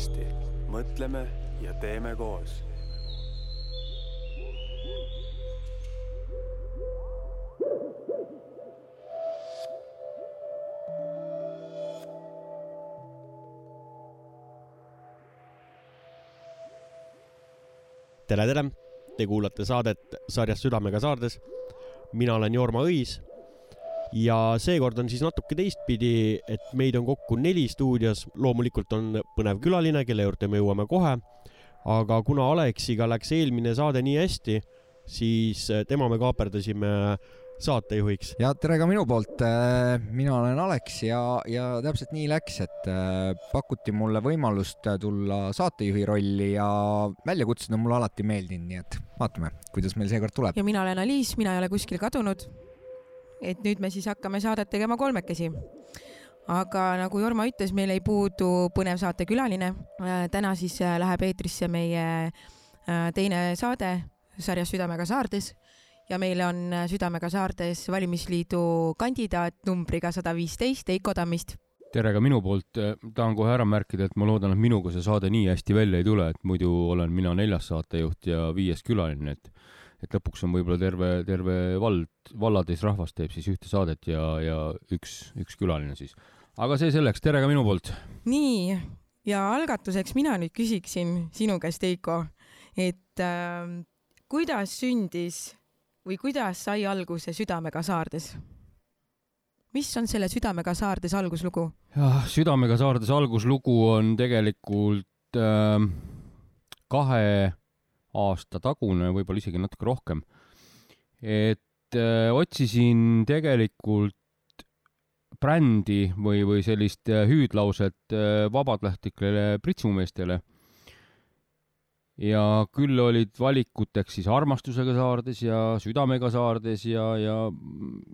hästi, mõtleme ja teeme koos tere, tere! Te kuulate saadet sarjast Südamega saardes. mina olen Jorma Õis ja seekord on siis natuke teistpidi, et meid on kokku neli stuudios. loomulikult on põnev külaline, kelle juurde me jõuame kohe. aga kuna Aleksiga läks eelmine saade nii hästi, siis tema me kaaperdasime saatejuhiks. ja tere ka minu poolt. Äh, mina olen Alex ja, ja täpselt nii läks, et äh, pakuti mulle võimalust tulla saatejuhi rolli ja väljakutsed on mulle alati meeldinud, nii et vaatame, kuidas meil seekord tuleb. ja mina olen Aliis, mina ei ole kuskil kadunud. Et nüüd me siis hakkame saadet tegema kolmekesi aga nagu Jorma ütles, meil ei puudu põnev saatekülaline. Äh, täna siis läheb eetrisse meie teine saade sarjas Südamega saardes ja meil on äh, Südamega saartes valimisliidu kandidaat numbriga sada viisteist, Eiko Tammist. tere ka minu poolt, äh, tahan kohe ära märkida, et ma loodan, et minuga see saade nii hästi välja ei tule, et muidu olen mina neljas saatejuht ja viies külaline, et et lõpuks on võib-olla terve, terve vald, vallatäis rahvast teeb siis ühte saadet ja, ja üks, üks külaline siis. aga see selleks, tere ka minu poolt! nii, ja algatuseks mina nüüd küsiksin sinu käest, Eiko, et äh, kuidas sündis või kuidas sai alguse Südamega saardes? mis on selle Südamega saardes alguslugu? jah, Südamega saardes alguslugu on tegelikult äh, kahe aasta tagune, võib-olla isegi natuke rohkem. et äh, otsisin tegelikult brändi või, või sellist äh, hüüdlauset äh, vabatahtlikele pritsumeestele ja küll olid valikuteks siis armastusega saardes ja südamega saardes ja, ja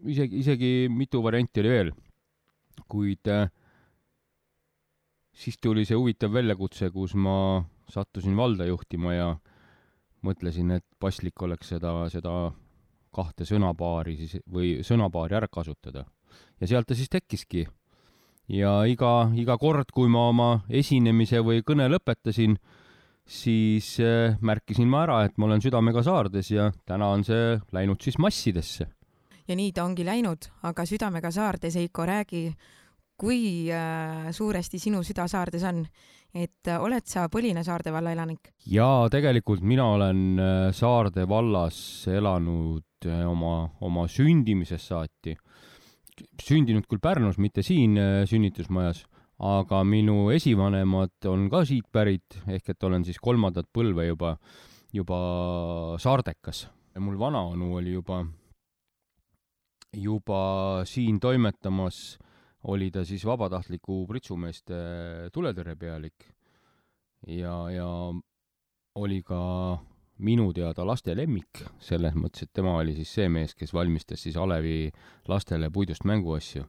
isegi, isegi mitu varianti oli veel. kuid äh, siis tuli see huvitav väljakutse, kus ma sattusin valda juhtima ja mõtlesin, et paslik oleks seda, seda kahte sõnapaari siis või sõnapaari ära kasutada. ja sealt ta siis tekkiski. ja iga, iga kord, kui ma oma esinemise või kõne lõpetasin, siis äh, märkisin ma ära, et ma olen südamega saardes ja täna on see läinud siis massidesse. ja nii ta ongi läinud, aga südamega saardes, Heiko, räägi, kui äh, suuresti sinu süda saardes on, et äh, oled sa Põline Saarde valla elanik? jaa, tegelikult mina olen Saarde vallas elanud oma, oma sündimisest saati. sündinud küll Pärnus, mitte siin sünnitusmajas aga minu esivanemad on ka siit pärit, ehk et olen siis kolmandat põlve juba, juba saardekas. mul vanaonu oli juba, juba siin toimetamas, oli ta siis vabatahtliku pritsumeeste tuletõrjepealik ja, ja oli ka minu teada laste lemmik, selles mõttes, et tema oli siis see mees, kes valmistas siis alevi lastele puidust mänguasju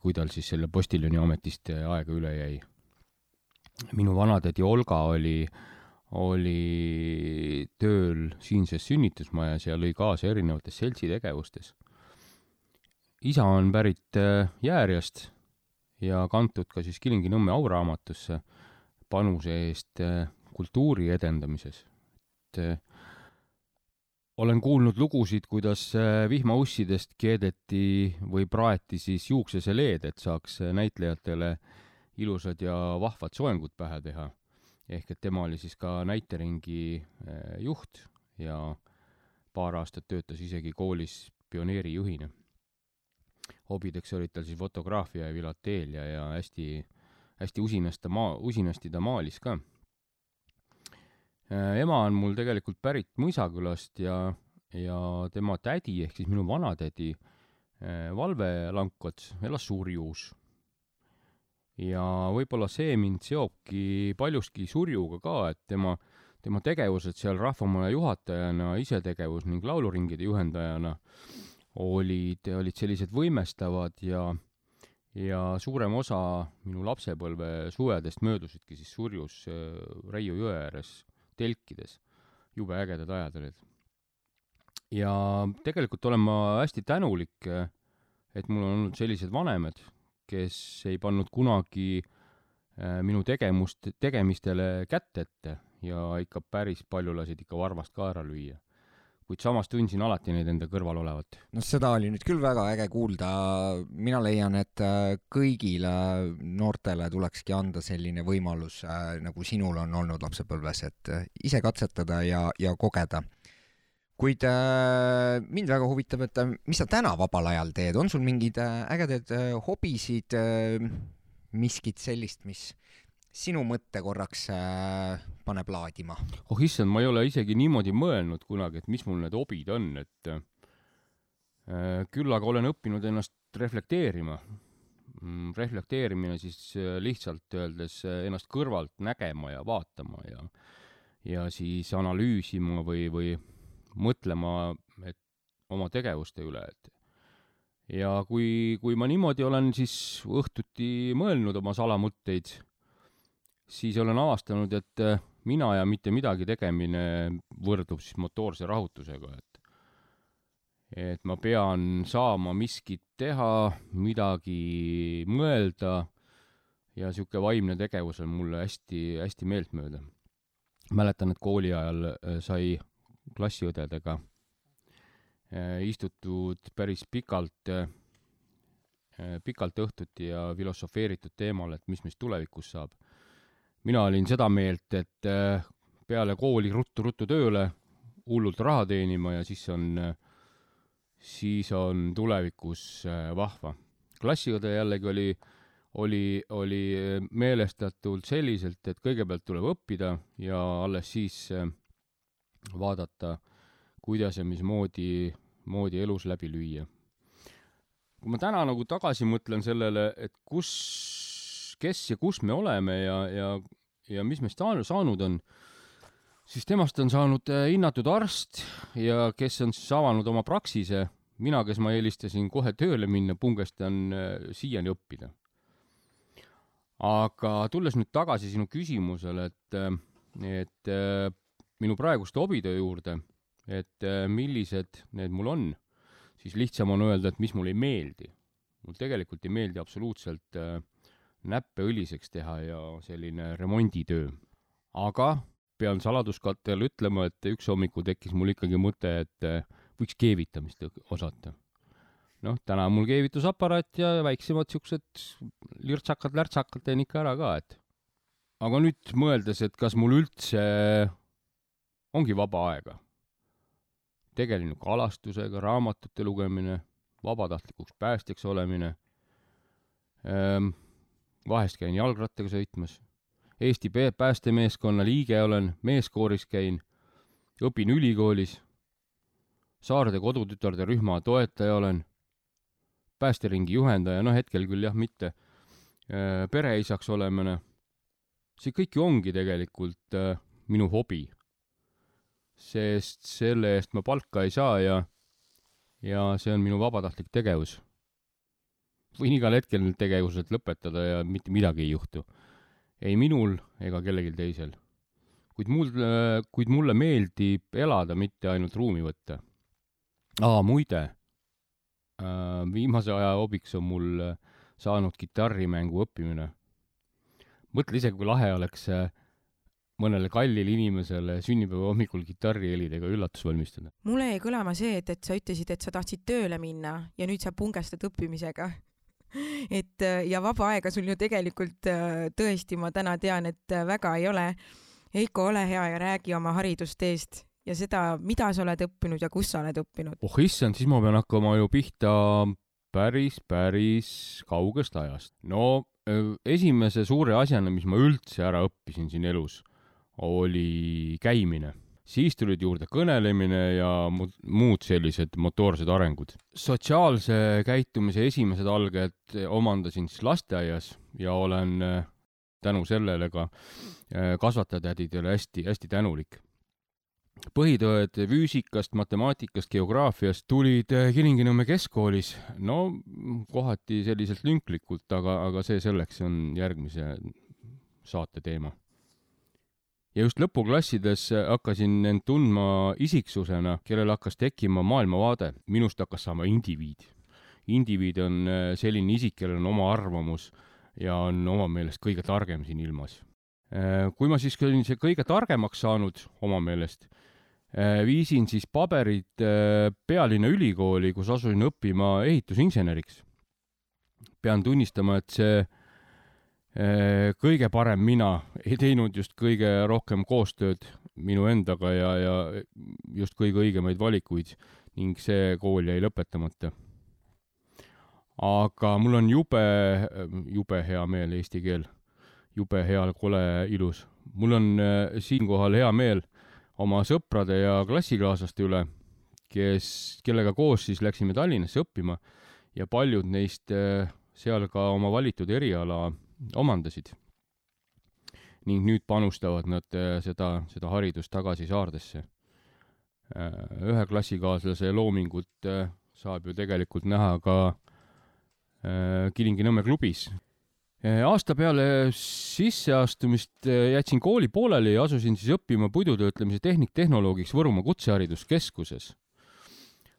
kui tal siis selle postiljoni ametist aega üle jäi. minu vanatädi Olga oli, oli tööl siinses sünnitusmajas ja lõi kaasa erinevates seltsitegevustes. Isa on pärit äh, Jäärjast ja kantud ka siis Kilingi-Nõmme auraamatusse panuse eest äh, kultuuri edendamises. et äh, olen kuulnud lugusid, kuidas vihmaussidest keedeti või praeti siis juukseseleed, et saaks näitlejatele ilusad ja vahvad soengud pähe teha. ehk et tema oli siis ka näiteringi juht ja paar aastat töötas isegi koolis pioneerijuhina. Hobideks olid tal siis fotograafia ja filateelia ja hästi, hästi usinasti maa, usinasti ta maalis ka Äh, ema on mul tegelikult pärit Mõisakülast ja, ja tema tädi ehk siis minu vanatädi äh, Valve Lankots elas Surjus. ja võib-olla see mind seobki paljuski Surjuga ka, et tema, tema tegevused seal rahvamaja juhatajana, isetegevus ning lauluringide juhendajana olid, olid sellised võimestavad ja ja suurem osa minu lapsepõlve suvedest möödusidki siis Surjus äh, Reiu jõe ääres telkides. jube ägedad ajad olid. ja tegelikult olen ma hästi tänulik, et mul on olnud sellised vanemad, kes ei pannud kunagi äh, minu tegemust, tegemistele kätt ette ja ikka päris palju lasid ikka varvast ka ära lüüa. Kuid samas tundsin alati neid enda kõrval olevat. noh, seda oli nüüd küll väga äge kuulda. mina leian, et äh, kõigile noortele tulekski anda selline võimalus, nagu sinul on olnud lapsepõlves, et äh, ise katsetada ja, ja kogeda. kuid äh, mind väga huvitab, et äh, mis sa täna vabal ajal teed, on sul mingeid äh, ägedaid äh, hobisid äh,, miskit sellist, mis sinu mõtte korraks äh, paneb laadima? oh issand, ma ei ole isegi niimoodi mõelnud kunagi, et mis mul need hobid on, et äh, küll aga olen õppinud ennast reflekteerima. reflekteerimine siis äh, lihtsalt öeldes äh, ennast kõrvalt nägema ja vaatama ja, ja siis analüüsima või, või mõtlema, et oma tegevuste üle, et ja kui, kui ma niimoodi olen siis õhtuti mõelnud oma salamõtteid, siis olen avastanud, et äh, mina ja mitte midagi tegemine võrdub siis motoorse rahutusega, et et ma pean saama miskit teha, midagi mõelda ja sihuke vaimne tegevus on mulle hästi-hästi meeltmööda. mäletan, et kooli ajal äh, sai klassiõdedega äh, istutud päris pikalt, pikalt õhtuti ja filosofeeritud teemal, et mis meist tulevikus saab mina olin seda meelt, et äh, peale kooli ruttu-ruttu tööle, hullult raha teenima ja siis on, siis on tulevikus äh, vahva. klassiõde jällegi oli, oli, oli meelestatud selliselt, et kõigepealt tuleb õppida ja alles siis äh, vaadata, kuidas ja mismoodi, moodi elus läbi lüüa. kui ma täna nagu tagasi mõtlen sellele, et kus, kes ja kus me oleme ja, ja, ja mis meist saanud, on, siis temast on saanud äh, hinnatud arst ja kes on siis avanud oma praksise. mina, kes ma eelistasin kohe tööle minna, pungestan äh, siiani õppida. aga tulles nüüd tagasi sinu küsimusele, et, et äh, minu praeguste hobide juurde, et millised need mul on, siis lihtsam on öelda, et mis mulle ei meeldi. mul tegelikult ei meeldi absoluutselt äh, näppe õliseks teha ja selline remonditöö. aga pean saladuskattele ütlema, et üks hommiku tekkis mul ikkagi mõte, et eh, võiks keevitamist osata. noh, täna on mul keevitusaparaat ja väiksemad siuksed lirtsakad-lärtsakad teen ikka ära ka, et aga nüüd mõeldes, et kas mul üldse ongi vaba aega, tegelen kalastusega, raamatute lugemine, vabatahtlikuks päästjaks olemine ähm,, vahest käin jalgrattaga sõitmas, Eesti päästemeeskonna liige olen, meeskooris käin, õpin ülikoolis, Saarde kodutütarde rühma toetaja olen, päästeringi juhendaja, no hetkel küll jah, mitte, pereisaks olemine, see kõik ju ongi tegelikult äh, minu hobi. sest selle eest ma palka ei saa ja, ja see on minu vabatahtlik tegevus võin igal hetkel need tegevused lõpetada ja mitte midagi ei juhtu. ei minul ega kellelgi teisel. kuid mul, kuid mulle meeldib elada, mitte ainult ruumi võtta. aa, muide, viimase aja hobiks on mul äh, saanud kitarrimängu õppimine. mõtle ise, kui lahe oleks äh, mõnele kallile inimesele sünnipäeva hommikul kitarrihelidega üllatus valmistada. mulle jäi kõlama see, et, et sa ütlesid, et sa tahtsid tööle minna ja nüüd sa pungestad õppimisega. et äh, ja vaba aega sul ju tegelikult äh, tõesti, ma täna tean, et äh, väga ei ole. Heiko, ole hea ja räägi oma haridusteest ja seda, mida sa oled õppinud ja kus sa oled õppinud. oh issand, siis ma pean hakkama ju pihta päris, päris kaugest ajast. no esimese suure asjana, mis ma üldse ära õppisin siin elus, oli käimine. Siis tulid juurde kõnelemine ja mu- muud sellised motoorsed arengud. sotsiaalse käitumise esimesed alged omandasin siis lasteaias ja olen öö, tänu sellele ka öö, kasvatajatädidele hästi-hästi tänulik põhitõed füüsikast, matemaatikast, geograafiast tulid äh, Kilingi-Nõmme keskkoolis, no kohati selliselt lünklikult, aga, aga see selleks, see on järgmise saate teema. Ja just lõpuklassides hakkasin end tundma isiksusena, kellel hakkas tekkima maailmavaade, minust hakkas saama indiviid. indiviid on äh, selline isik, kellel on oma arvamus, ja on oma meelest kõige targem siin ilmas. kui ma siis olin see kõige targemaks saanud oma meelest, viisin siis paberid pealinna ülikooli, kus asusin õppima ehitusinseneriks. pean tunnistama, et see kõige parem mina ei teinud just kõige rohkem koostööd minu endaga ja, ja just kõige õigemaid valikuid ning see kool jäi lõpetamata. aga mul on jube, jube hea meel, eesti keel, jube hea, kole ilus. mul on äh, siinkohal hea meel oma sõprade ja klassikaaslaste üle, kes, kellega koos siis läksime Tallinnasse õppima ja paljud neist äh, seal ka oma valitud eriala omandasid ning nüüd panustavad nad äh, seda, seda haridust tagasi saardesse. Äh, ühe klassikaaslase loomingut äh, saab ju tegelikult näha ka Kilingi-Nõmme klubis. aasta peale sisseastumist jätsin kooli pooleli ja asusin siis õppima puidutöötlemise tehnik-tehnoloogiks Võrumaa Kutsehariduskeskuses.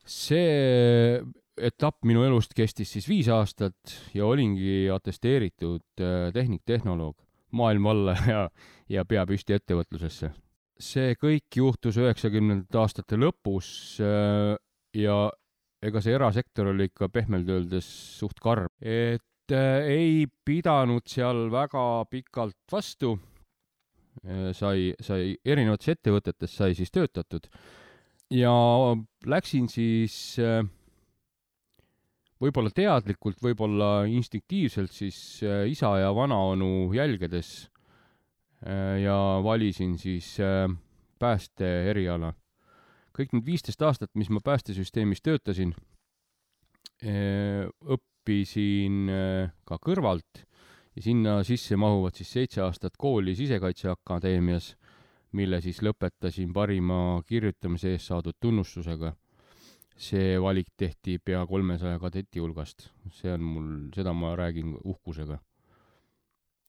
see etapp minu elust kestis siis viis aastat ja olingi atesteeritud tehnik-tehnoloog maailma alla ja, ja pea püsti ettevõtlusesse. see kõik juhtus üheksakümnendate aastate lõpus äh, ja ega see erasektor oli ikka pehmelt öeldes suht karm, et äh, ei pidanud seal väga pikalt vastu. Äh, sai, sai erinevates ettevõtetes sai siis töötatud ja läksin siis võib-olla teadlikult, võib-olla instinktiivselt siis äh, isa ja vanaonu jälgedes äh, ja valisin siis äh, pääste eriala. kõik need viisteist aastat, mis ma päästesüsteemis töötasin, õppisin ka kõrvalt ja sinna sisse mahuvad siis seitse aastat kooli Sisekaitseakadeemias, mille siis lõpetasin parima kirjutamise eest saadud tunnustusega see valik tehti pea kolmesaja kadeti hulgast. see on mul, seda ma räägin uhkusega.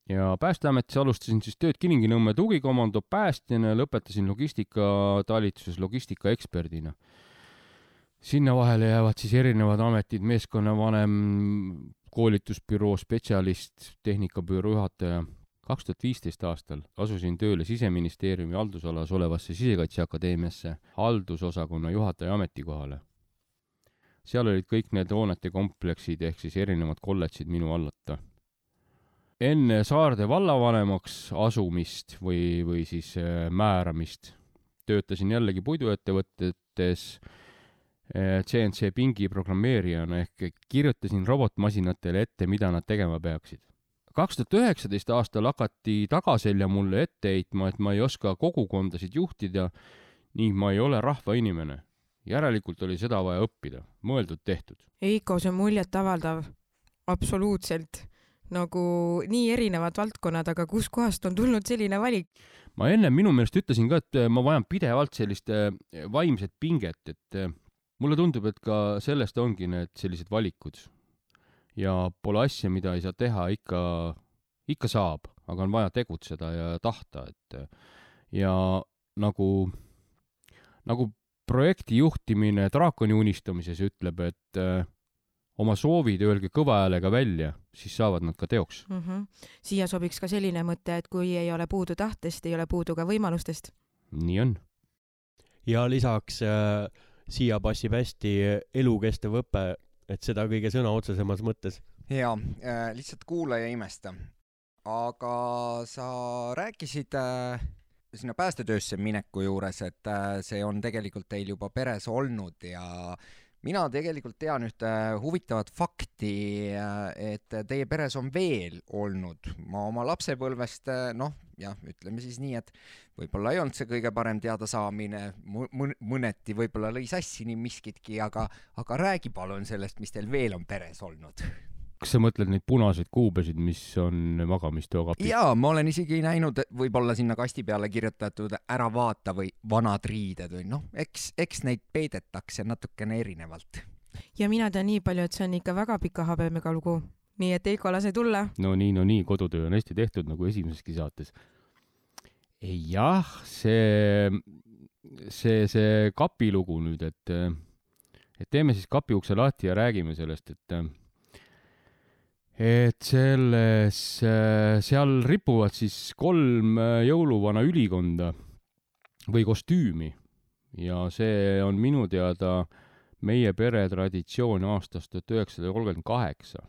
ja Päästeametis alustasin siis tööd Kilingi-Nõmme tugikomando päästjana ja lõpetasin logistikatalituses logistikaeksperdina. sinna vahele jäävad siis erinevad ametid, meeskonnavanem, koolitusbüroo spetsialist, tehnikabüroo juhataja kaks tuhat viisteist aastal asusin tööle Siseministeeriumi haldusalas olevasse Sisekaitseakadeemiasse haldusosakonna juhataja ametikohale seal olid kõik need hoonete kompleksid ehk siis erinevad kolledžid minu allata. enne Saarde vallavanemaks asumist või, või siis äh, määramist töötasin jällegi puiduettevõtetes CNC äh, pingi programmeerijana ehk kirjutasin robotmasinatele ette, mida nad tegema peaksid. kaks tuhat üheksateist aastal hakati tagaselja mulle ette heitma, et ma ei oska kogukondasid juhtida ning ma ei ole rahvainimene järelikult oli seda vaja õppida, mõeldud-tehtud. Eiko, see on muljetavaldav, absoluutselt nagu nii erinevad valdkonnad, aga kuskohast on tulnud selline valik? ma enne minu meelest ütlesin ka, et ma vajan pidevalt sellist eh, vaimset pinget, et eh, mulle tundub, et ka sellest ongi need sellised valikud. ja pole asja, mida ei saa teha, ikka, ikka saab, aga on vaja tegutseda ja tahta, et ja nagu, nagu projekti juhtimine draakoni unistamises ütleb, et äh, oma soovid öelge kõva häälega välja, siis saavad nad ka teoks mm. -hmm. siia sobiks ka selline mõte, et kui ei ole puudu tahtest, ei ole puudu ka võimalustest. nii on. ja lisaks äh, siia passib hästi elukestev õpe, et seda kõige sõna otsesemas mõttes. ja äh, lihtsalt kuula ja imesta. aga sa rääkisid äh sinna päästetöösse mineku juures, et äh, see on tegelikult teil juba peres olnud ja mina tegelikult tean ühte huvitavat fakti, äh, et teie peres on veel olnud, ma oma lapsepõlvest äh, noh, jah, ütleme siis nii, et võib-olla ei olnud see kõige parem teadasaamine, mõneti võib-olla lõi sassi nii miskitki, aga, aga räägi palun sellest, mis teil veel on peres olnud kas sa mõtled neid punaseid kuubesid, mis on magamistoa kapis? jaa, ma olen isegi näinud võib-olla sinna kasti peale kirjutatud ära vaata või vanad riided või noh, eks, eks neid peidetakse natukene erinevalt. ja mina tean nii palju, et see on ikka väga pika habemega lugu. nii et Eiko, lase tulla. no nii, no nii, kodutöö on hästi tehtud nagu esimeseski saates. jah, see, see, see kapilugu nüüd, et, et teeme siis kapi ukse lahti ja räägime sellest, et et selles, seal ripuvad siis kolm jõuluvana ülikonda või kostüümi ja see on minu teada meie pere traditsioon aastast tuhat üheksasada kolmkümmend kaheksa.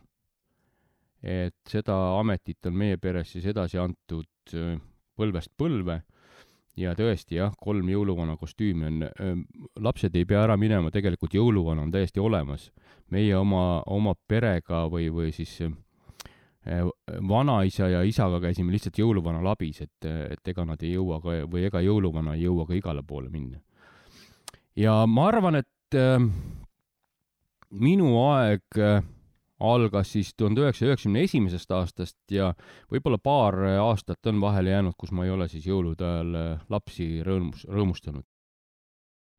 et seda ametit on meie peres siis edasi antud põlvest põlve ja tõesti jah, kolm jõuluvana kostüümi on, lapsed ei pea ära minema, tegelikult jõuluvana on täiesti olemas. meie oma, oma perega või, või siis vanaisa ja isaga käisime lihtsalt jõuluvana labis, et, et ega nad ei jõua ka või ega jõuluvana ei jõua ka igale poole minna. ja ma arvan, et minu aeg äh, algas siis tuhande üheksasaja üheksakümne esimesest aastast ja võib-olla paar aastat on vahele jäänud, kus ma ei ole siis jõulude ajal äh, lapsi rõõmus, rõõmustanud.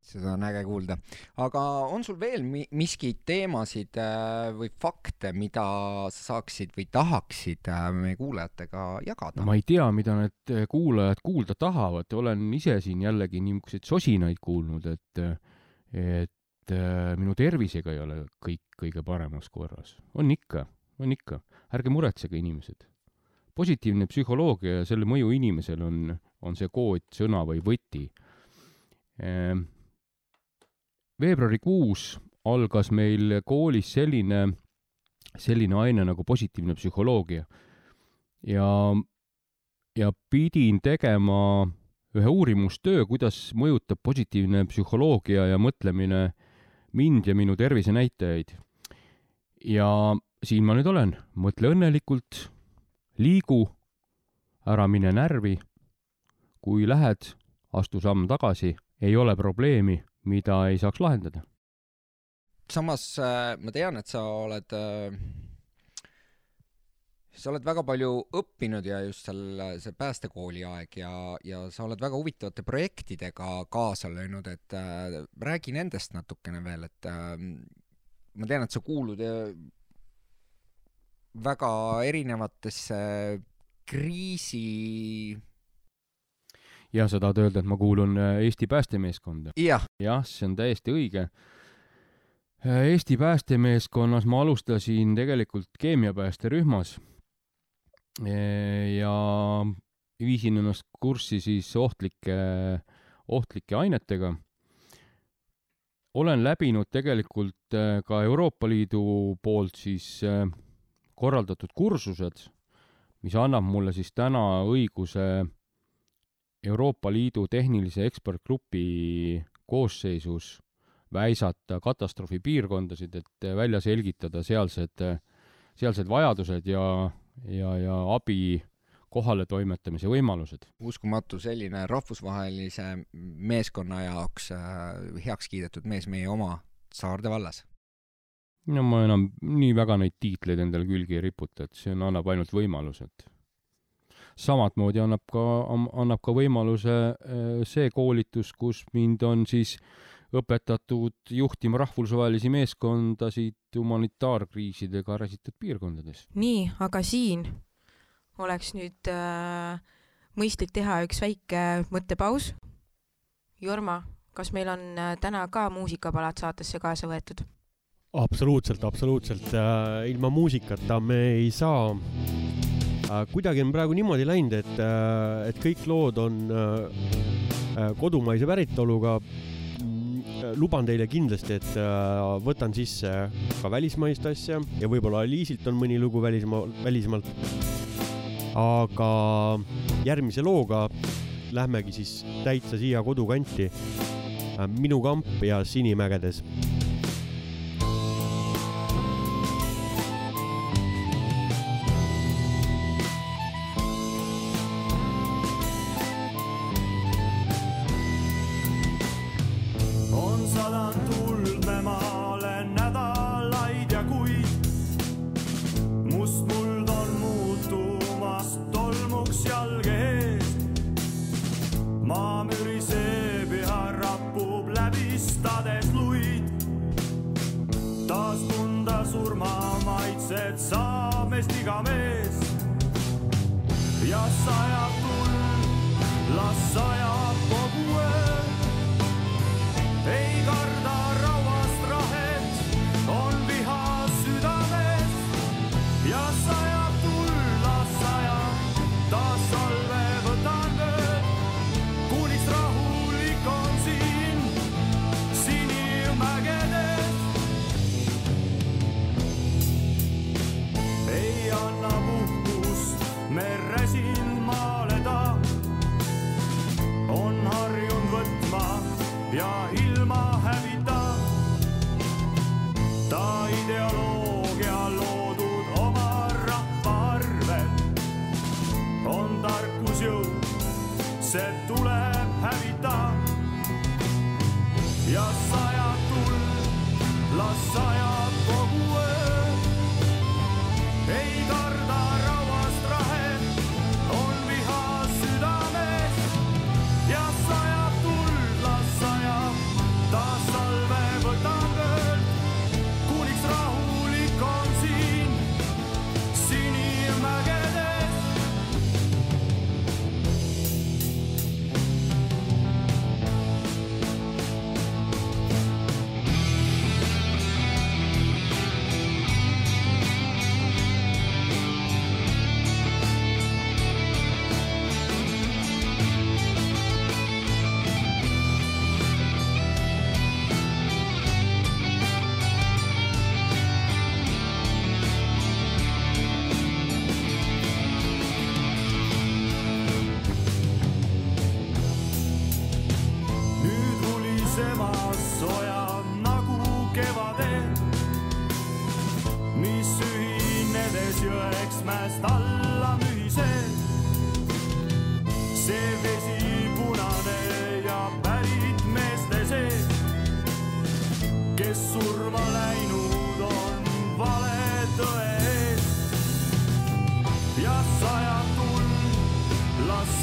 seda on äge kuulda. aga on sul veel mi miskit teemasid äh, või fakte, mida sa saaksid või tahaksid meie kuulajatega jagada? ma ei tea, mida need kuulajad kuulda tahavad, olen ise siin jällegi niisuguseid sosinaid kuulnud, et et et äh, minu tervisega ei ole kõik kõige paremas korras. on ikka, on ikka. ärge muretsege, inimesed. positiivne psühholoogia ja selle mõju inimesele on, on see kood, sõna või võti ehm,. veebruarikuus algas meil koolis selline, selline aine nagu positiivne psühholoogia ja, ja pidin tegema ühe uurimustöö, kuidas mõjutab positiivne psühholoogia ja mõtlemine äh, mind ja minu tervisenäitajaid. ja siin ma nüüd olen, mõtle õnnelikult, liigu, ära mine närvi. kui lähed, astu samm tagasi, ei ole probleemi, mida ei saaks lahendada. samas äh, ma tean, et sa oled äh sa oled väga palju õppinud ja just seal see päästekooli aeg ja, ja sa oled väga huvitavate projektidega kaasa löönud, et äh, räägi nendest natukene veel, et äh, ma tean, et sa kuulud äh, väga erinevatesse kriisi ja sa tahad öelda, et ma kuulun äh, Eesti päästemeeskonda ja.? jah, see on täiesti õige. Äh, Eesti päästemeeskonnas ma alustasin tegelikult keemiapäästerühmas ja viisin ennast kurssi siis ohtlike, ohtlike ainetega. olen läbinud tegelikult äh, ka Euroopa Liidu poolt siis äh, korraldatud kursused, mis annab mulle siis täna õiguse Euroopa Liidu tehnilise ekspertgrupi koosseisus väisata katastroofipiirkondasid, et välja selgitada sealsed, sealsed vajadused ja ja, ja abi kohaletoimetamise võimalused. uskumatu selline rahvusvahelise meeskonna jaoks äh, heaks kiidetud mees meie oma Saarde vallas. no ma enam nii väga neid tiitleid endale külge ei riputa, et see on, annab ainult võimalused. samamoodi annab ka, annab ka võimaluse äh, see koolitus, kus mind on siis õpetatud juhtima rahvusvahelisi meeskondasid humanitaarkriisidega räsitud piirkondades. nii, aga siin oleks nüüd äh, mõistlik teha üks väike mõttepaus. Jorma, kas meil on äh, täna ka muusikapalad saatesse kaasa võetud? absoluutselt, absoluutselt äh,. ilma muusikata me ei saa äh,. kuidagi on praegu niimoodi läinud, et äh,, et kõik lood on äh, äh kodumaise päritoluga luban teile kindlasti, et äh, võtan sisse ka välismaist asja ja võib-olla Liisilt on mõni lugu välismaa, välismaalt. aga järgmise looga lähmegi siis täitsa siia kodukanti. Äh, minu kamp ja Sinimägedes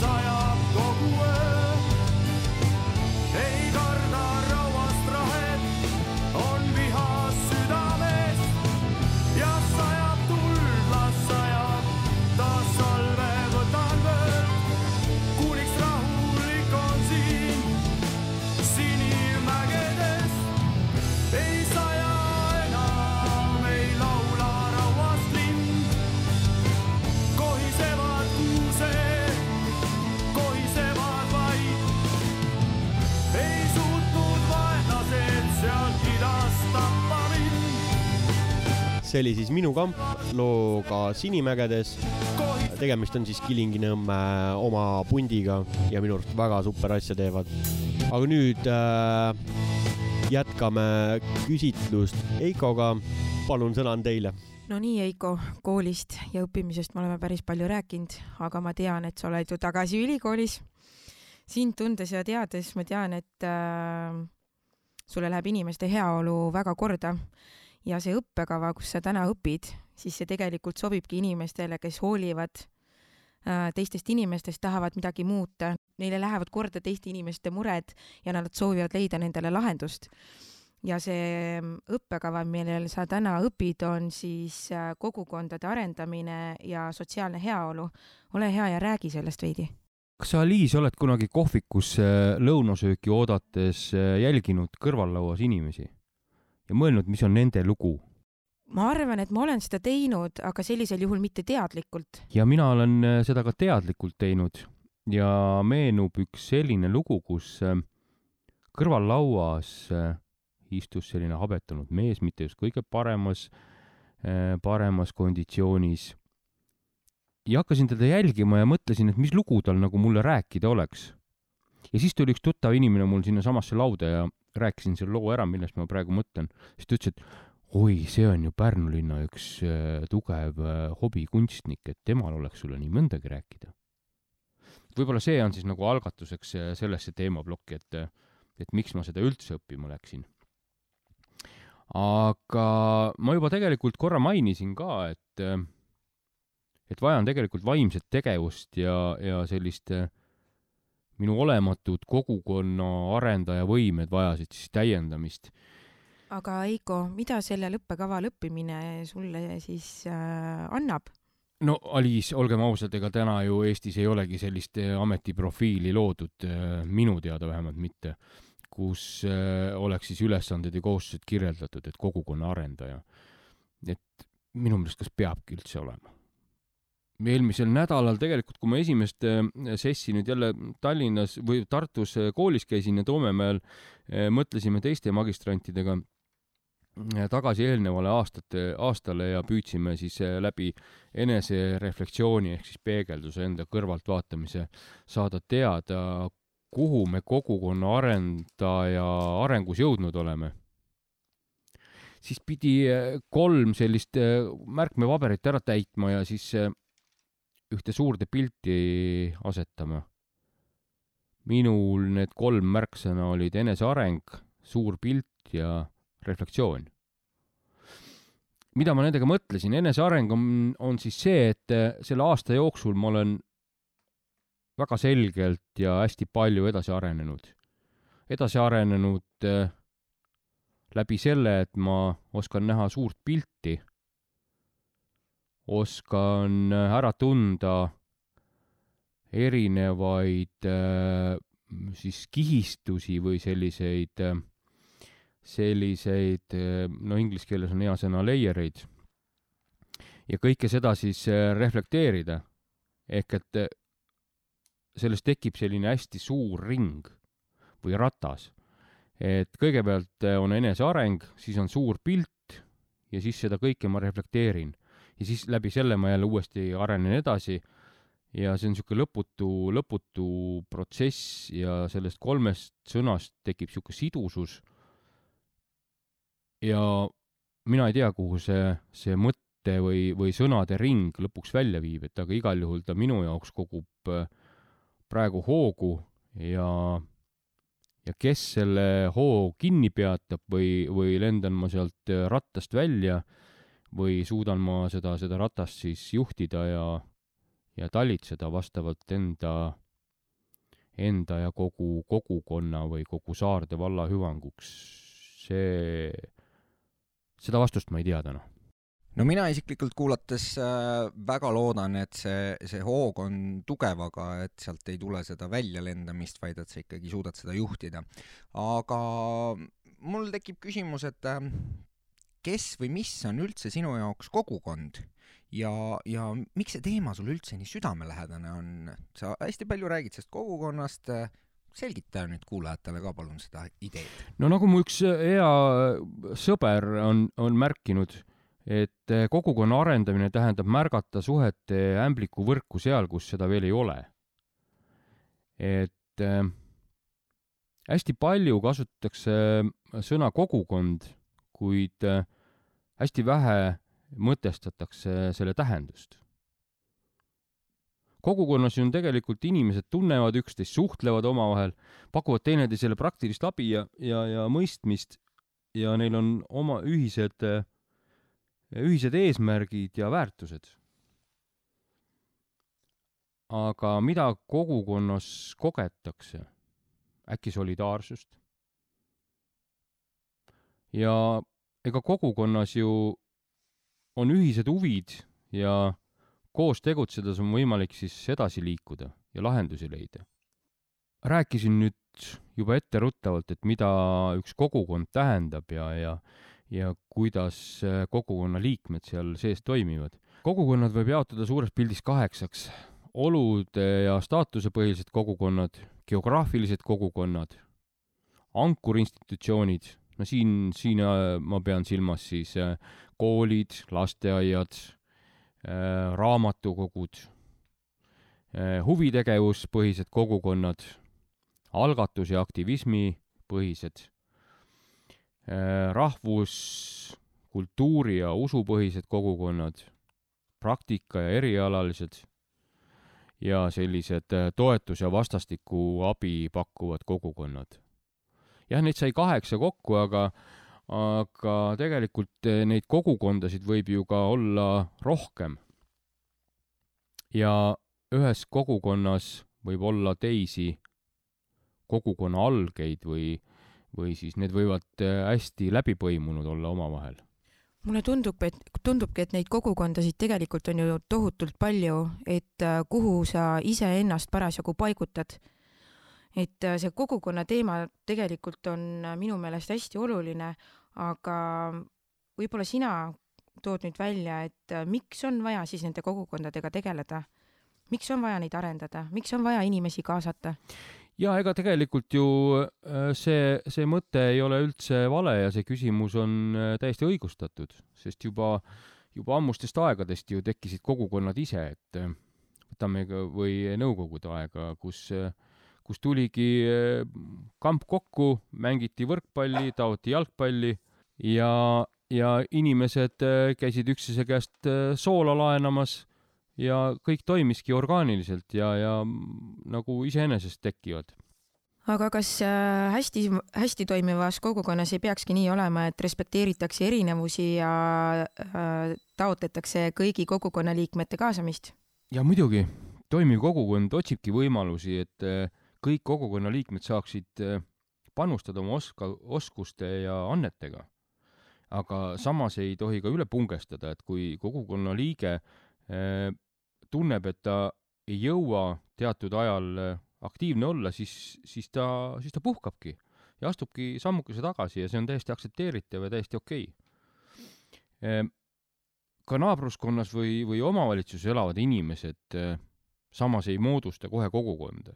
las sajab kogu see oli siis minu kamp looga Sinimägedes. tegemist on siis Kilingi-Nõmme oma pundiga ja minu arust väga super asja teevad. aga nüüd äh, jätkame küsitlust Eikoga. palun, sõna on teile. no nii, Heiko, koolist ja õppimisest me oleme päris palju rääkinud, aga ma tean, et sa oled ju tagasi ülikoolis. sind tundes ja teades ma tean, et äh, sulle läheb inimeste heaolu väga korda ja see õppekava, kus sa täna õpid, siis see tegelikult sobibki inimestele, kes hoolivad äh, teistest inimestest, tahavad midagi muuta, neile lähevad korda teiste inimeste mured ja nad soovivad leida nendele lahendust ja see mm, õppekava, millel sa täna õpid, on siis äh, kogukondade arendamine ja sotsiaalne heaolu. ole hea ja räägi sellest veidi. kas sa, Liis, oled kunagi kohvikus äh, lõunasööki oodates jälginud kõrvallauas inimesi ja mõelnud, mis on nende lugu? ma arvan, et ma olen seda teinud, aga sellisel juhul mitte teadlikult. ja mina olen äh, seda ka teadlikult teinud ja meenub üks selline lugu, kus äh, kõrvallauas äh, istus selline habetunud mees, mitte just kõige paremas, paremas konditsioonis. ja hakkasin teda jälgima ja mõtlesin, et mis lugu tal nagu mulle rääkida oleks. ja siis tuli üks tuttav inimene mul sinnasamasse lauda ja rääkisin selle loo ära, millest ma praegu mõtlen. siis ta ütles, et oi, see on ju Pärnu linna üks äh, tugev äh, hobikunstnik, et temal oleks sulle nii mõndagi rääkida. võib-olla see on siis nagu algatuseks äh, sellesse teemaplokki, et, et miks ma seda üldse õppima läksin. aga ma juba tegelikult korra mainisin ka, et, et vajan tegelikult vaimset tegevust ja, ja sellist äh, minu olematud kogukonna arendaja võimed vajasid siis täiendamist aga Heiko, mida sellel õppekaval õppimine sulle siis äh, annab? no Aliis, olgem ausad, ega täna ju Eestis ei olegi sellist eh, ametiprofiili loodud, minu teada vähemalt mitte, kus eh, oleks siis ülesanded ja kohustused kirjeldatud, et kogukonna arendaja. et minu meelest, kas peabki üldse olema? Eelmisel nädalal tegelikult, kui ma esimest eh, sessi nüüd jälle Tallinnas või Tartus eh, koolis käisin ja Toomemäel eh, mõtlesime teiste magistrantidega tagasi eelnevale aastate, aastale ja püüdsime siis läbi enesereflektsiooni ehk siis peegelduse enda kõrvaltvaatamise saada teada, kuhu me kogukonna arendaja arengus jõudnud oleme. siis pidi kolm sellist märkmepaberit ära täitma ja siis ühte suurde pilti asetama. minul need kolm märksõna olid eneseareng, suur pilt ja reflektsioon mida ma nendega mõtlesin, eneseareng on, on siis see, et eh, selle aasta jooksul ma olen väga selgelt ja hästi palju edasi arenenud. edasi arenenud eh, läbi selle, et ma oskan näha suurt pilti, oskan eh, ära tunda erinevaid eh, siis kihistusi või selliseid eh, selliseid, no inglise keeles on hea sõna layer eid ja kõike seda siis äh, reflekteerida. ehk et äh, sellest tekib selline hästi suur ring või ratas. et kõigepealt äh, on eneseareng, siis on suur pilt ja siis seda kõike ma reflekteerin ja siis läbi selle ma jälle uuesti arenen edasi. Ja see on niisugune lõputu, lõputu protsess ja sellest kolmest sõnast tekib niisugune sidusus. Ja mina ei tea, kuhu see, see mõtte või, või sõnade ring lõpuks välja viib, et aga igal juhul ta minu jaoks kogub äh, praegu hoogu ja, ja kes selle hoo kinni peatab või, või lendan ma sealt äh, rattast välja või suudan ma seda, seda ratast siis juhtida ja, ja talitseda vastavalt enda, enda ja kogu kogukonna või kogu Saarde valla hüvanguks, see, seda vastust ma ei tea täna no mina isiklikult kuulates äh, väga loodan, et see, see hoog on tugev, aga et sealt ei tule seda väljalendamist, vaid et sa ikkagi suudad seda juhtida. aga mul tekib küsimus, et äh, kes või mis on üldse sinu jaoks kogukond ja, ja miks see teema sulle üldse nii südamelähedane on? sa hästi palju räägid sellest kogukonnast, selgita nüüd kuulajatele ka palun seda ideed. no nagu mu üks hea sõber on, on märkinud, et kogukonna arendamine tähendab märgata suhete ämblikuvõrku seal, kus seda veel ei ole. et äh, hästi palju kasutatakse sõna kogukond, kuid äh, hästi vähe mõtestatakse selle tähendust. kogukonnas on tegelikult inimesed tunnevad üksteist, suhtlevad omavahel, pakuvad teineteisele praktilist abi ja, ja, ja mõistmist ja neil on oma ühised, ühised eesmärgid ja väärtused. aga mida kogukonnas kogetakse? äkki solidaarsust? ja ega kogukonnas ju on ühised huvid ja koos tegutsedes on võimalik siis edasi liikuda ja lahendusi leida. rääkisin nüüd juba etteruttavalt, et mida üks kogukond tähendab ja, ja ja kuidas äh, kogukonna liikmed seal sees toimivad. kogukonnad võib jaotada suures pildis kaheksaks. olude ja staatusepõhised kogukonnad, geograafilised kogukonnad, ankurinstitutsioonid, no siin, siin äh, ma pean silmas siis äh, koolid, lasteaiad, raamatukogud, huvitegevuspõhised kogukonnad, algatus- ja aktivismipõhised, rahvus, kultuuri- ja usupõhised kogukonnad, praktika- ja erialalised ja sellised äh, toetus- ja vastastikku abi pakkuvad kogukonnad. jah, neid sai kaheksa kokku, aga aga tegelikult äh, neid kogukondasid võib ju ka olla rohkem. ja ühes kogukonnas võib olla teisi kogukonna algeid või, või siis need võivad äh, hästi läbi põimunud olla omavahel. mulle tundub, et tundubki, et neid kogukondasid tegelikult on ju tohutult palju, et äh, kuhu sa iseennast parasjagu paigutad. Et äh, see kogukonna teema tegelikult on äh, minu meelest hästi oluline, aga võib-olla sina tood nüüd välja, et äh, miks on vaja siis nende kogukondadega tegeleda? miks on vaja neid arendada, miks on vaja inimesi kaasata? ja ega tegelikult ju äh, see, see mõte ei ole üldse vale ja see küsimus on äh, täiesti õigustatud, sest juba, juba ammustest aegadest ju tekkisid kogukonnad ise, et äh, võtame ka või nõukogude aega, kus, kus tuligi äh, kamp kokku, mängiti võrkpalli, taoti jalgpalli ja, ja inimesed äh, käisid üksteise käest äh, soola laenamas ja kõik toimiski orgaaniliselt ja, ja nagu iseenesest tekivad. aga kas hästi, hästi toimivas kogukonnas ei peakski nii olema, et respekteeritakse erinevusi ja taotletakse kõigi kogukonna liikmete kaasamist? ja muidugi, toimiv kogukond otsibki võimalusi, et eh, kõik kogukonna liikmed saaksid eh, panustada oma oska, oskuste ja annetega. aga samas ei tohi ka üle pungestada, et kui kogukonna liige eh, tunneb, et ta ei jõua teatud ajal eh, aktiivne olla, siis, siis ta, siis ta puhkabki ja astubki sammukese tagasi ja see on täiesti aktsepteeritav ja täiesti okei okay.. ka naabruskonnas või, või omavalitsuses elavad inimesed samas ei moodusta kohe kogukonda.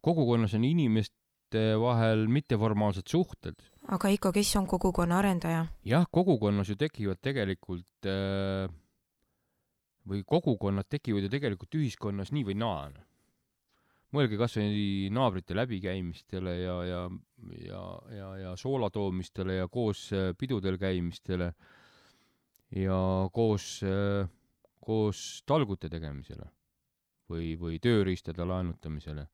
Kogukonnas on inimeste vahel mitteformaalsed suhted. aga Heiko, kes on kogukonna arendaja? jah, kogukonnas ju tekivad tegelikult äh, või kogukonnad tekivad ju tegelikult ühiskonnas nii või naa. mõelge kas või naabrite läbikäimistele ja, ja, ja, ja, ja soola toomistele ja koos äh, pidudel käimistele ja koos, koos talgute tegemisele või, või tööriistade laenutamisele.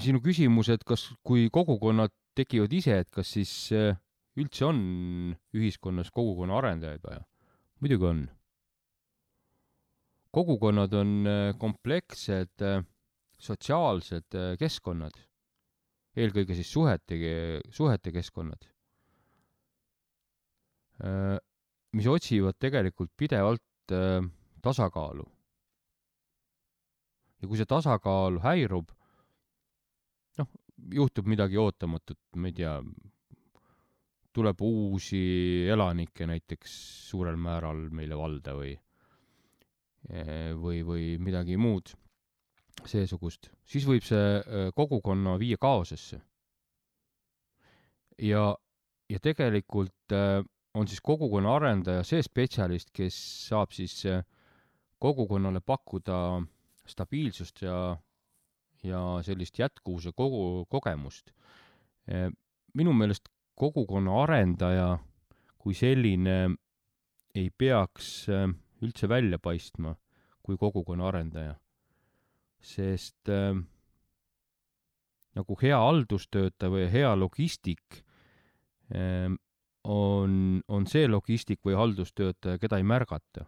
Sinu küsimus, et kas, kui kogukonnad tekivad ise, et kas siis äh, üldse on ühiskonnas kogukonna arendajaid vaja? muidugi on. kogukonnad on äh, komplekssed äh, sotsiaalsed keskkonnad, eelkõige siis suhete, suhete keskkonnad, mis otsivad tegelikult pidevalt tasakaalu. ja kui see tasakaal häirub, noh, juhtub midagi ootamatut, ma ei tea, tuleb uusi elanikke näiteks suurel määral meile valda või, või, või midagi muud seesugust, siis võib see äh, kogukonna viia kaosesse. ja, ja tegelikult äh, on siis kogukonna arendaja see spetsialist, kes saab siis äh, kogukonnale pakkuda stabiilsust ja, ja sellist jätkuvuse kogu, kogemust. minu meelest kogukonna arendaja kui selline ei peaks äh, üldse välja paistma kui kogukonna arendaja, sest äh, nagu hea haldustöötaja või hea logistik äh, on, on see logistik või haldustöötaja, keda ei märgata.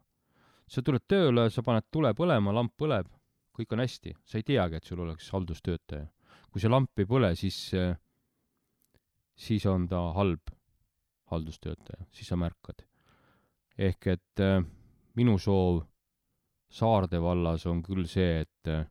sa tuled tööle, sa paned tule põlema, lamp põleb, kõik on hästi, sa ei teagi, et sul oleks haldustöötaja. kui see lamp ei põle, siis, siis on ta halb haldustöötaja, siis sa märkad. ehk et äh, minu soov Saarde vallas on küll see, et äh,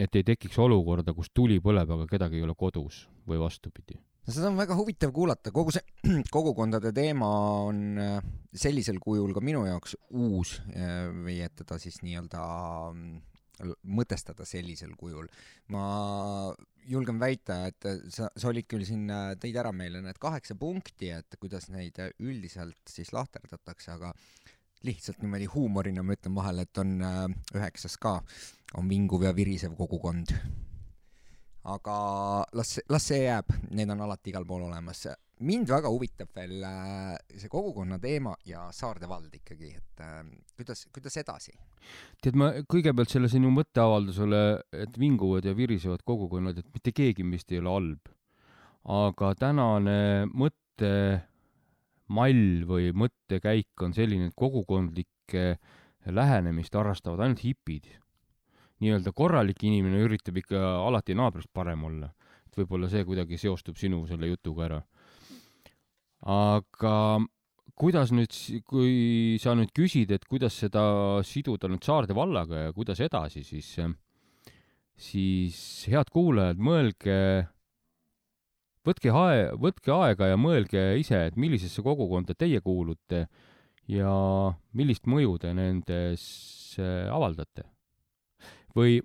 et ei tekiks olukorda, kus tuli põleb, aga kedagi ei ole kodus või vastupidi no seda on väga huvitav kuulata, kogu see kogukondade teema on äh, sellisel kujul ka minu jaoks uus äh, või et teda siis nii-öelda mm, mõtestada sellisel kujul. ma julgen väita, et äh, sa, sa olid küll siin, tõid ära meile need kaheksa punkti, et kuidas neid üldiselt siis lahterdatakse, aga lihtsalt niimoodi huumorina ma ütlen vahele, et on üheksas ka, on vinguv ja virisev kogukond aga las, las see jääb, need on alati igal pool olemas. mind väga huvitab veel äh, see kogukonna teema ja Saarde vald ikkagi, et äh, kuidas, kuidas edasi? tead, ma kõigepealt selle sinu mõtteavaldusele, et vinguvad ja virisevad kogukonnad, et mitte keegi meist ei ole halb. aga tänane mõttemall või mõttekäik on selline, et kogukondlikke lähenemist harrastavad ainult hipid. Nii-öelda korralik inimene üritab ikka alati naabrist parem olla. et võib-olla see kuidagi seostub sinu selle jutuga ära. aga kuidas nüüd, kui sa nüüd küsid, et kuidas seda siduda nüüd Saarde vallaga ja kuidas edasi, siis, siis head kuulajad, mõelge, võtke ae-, võtke aega ja mõelge ise, et millisesse kogukonda teie kuulute ja millist mõju te nendes äh, avaldate. või,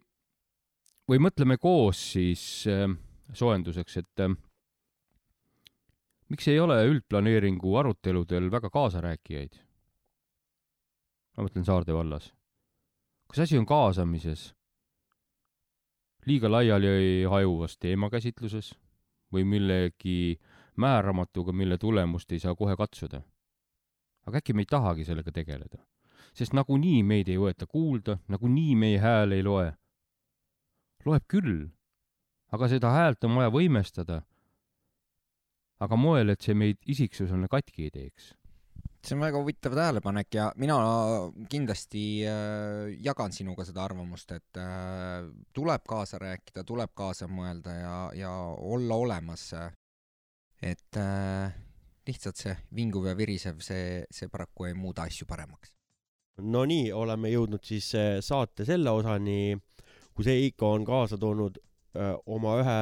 või mõtleme koos siis äh, soojenduseks, et äh, miks ei ole üldplaneeringu aruteludel väga kaasarääkijaid? ma mõtlen Saarde vallas. kas asi on kaasamises, liiga laiali hajuvas teemakäsitluses või millegi määramatuga, mille tulemust ei saa kohe katsuda? aga äkki me ei tahagi sellega tegeleda? Sest nagunii meid ei võeta kuulda, nagunii meie hääl ei loe. loeb küll, aga seda häält on vaja võimestada aga moel, et see meid isiksusena katki ei teeks. see on väga huvitav tähelepanek ja mina kindlasti äh, jagan sinuga seda arvamust, et äh, tuleb kaasa rääkida, tuleb kaasa mõelda ja, ja olla olemas. et äh, lihtsalt see vinguv ja virisev, see, see paraku ei muuda asju paremaks. No nii, oleme jõudnud siis äh, saate selle osani, kus Eiko on kaasa toonud öö, oma ühe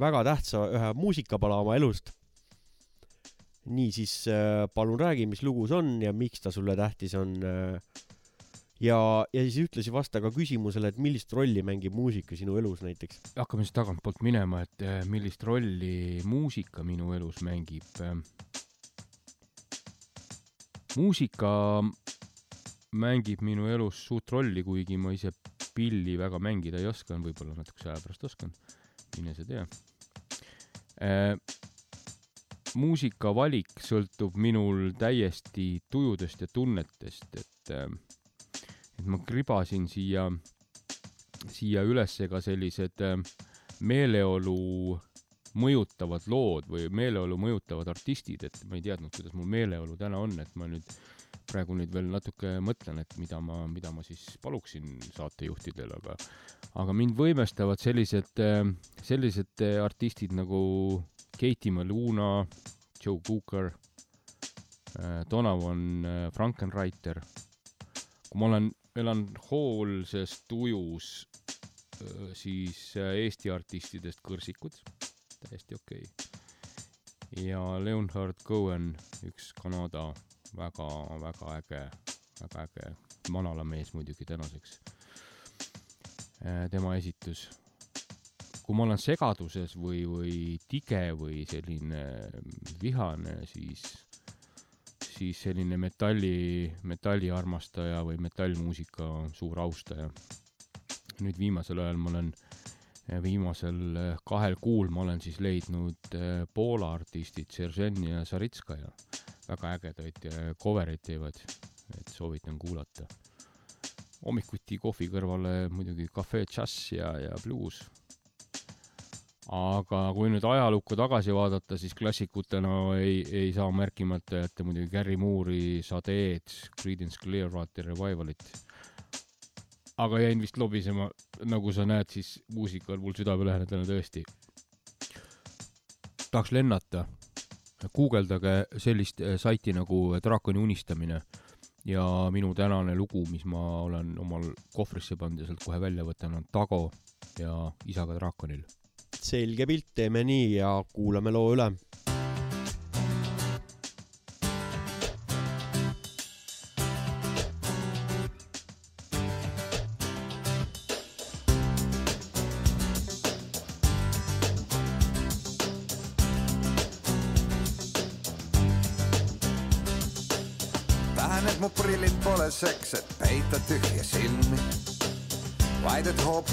väga tähtsa ühe muusikapala oma elust. niisiis äh, palun räägi, mis lugu see on ja miks ta sulle tähtis on. ja, ja siis ühtlasi vasta ka küsimusele, et millist rolli mängib muusika sinu elus näiteks. hakkame siis tagantpoolt minema, et eh, millist rolli muusika minu elus mängib. muusika mängib minu elus suurt rolli, kuigi ma ise pilli väga mängida ei oska, võib-olla natukese aja pärast oskan, mine sa tea. muusikavalik sõltub minul täiesti tujudest ja tunnetest, et, et ma kribasin siia, siia ülesse ka sellised äh, meeleolu mõjutavad lood või meeleolu mõjutavad artistid, et ma ei teadnud, kuidas mul meeleolu täna on, et ma nüüd praegu nüüd veel natuke mõtlen, et mida ma, mida ma siis paluksin saatejuhtidel, aga aga mind võimestavad sellised, sellised artistid nagu Katie Maluna, Joe Cooker, Donovan Frankenreiter. kui ma olen, elan hoolses tujus, siis Eesti artistidest Kõrsikud, täiesti okei okay.. ja Leonhard Cohen, üks Kanada väga-väga äge, väga äge manalamees muidugi tänaseks. tema esitus kui ma olen segaduses või, või tige või selline vihane, siis, siis selline metalli, metalliarmastaja või metallmuusika suur austaja. nüüd viimasel ajal ma olen, viimasel kahel kuul ma olen siis leidnud Poola artistid Seržen ja Saritskaja. Väga ägedaid cover eid teevad, et soovitan kuulata. hommikuti kohvi kõrvale muidugi Cafe Jazz ja, ja bluus aga kui nüüd ajalukku tagasi vaadata, siis klassikutena ei, ei saa märkimata jätta muidugi Gary Moore'i, Sade'd, Creedence Clearwater Revivalit. aga jäin vist lobisema, nagu sa näed, siis muusika on mul südamelähedane tõesti. tahaks lennata, guugeldage sellist eh, saiti nagu Draakoni unistamine ja minu tänane lugu, mis ma olen omal kohvrisse pannud ja sealt kohe välja võtan, on Tago ja isaga draakonil selge pilt, teeme nii ja kuulame loo üle.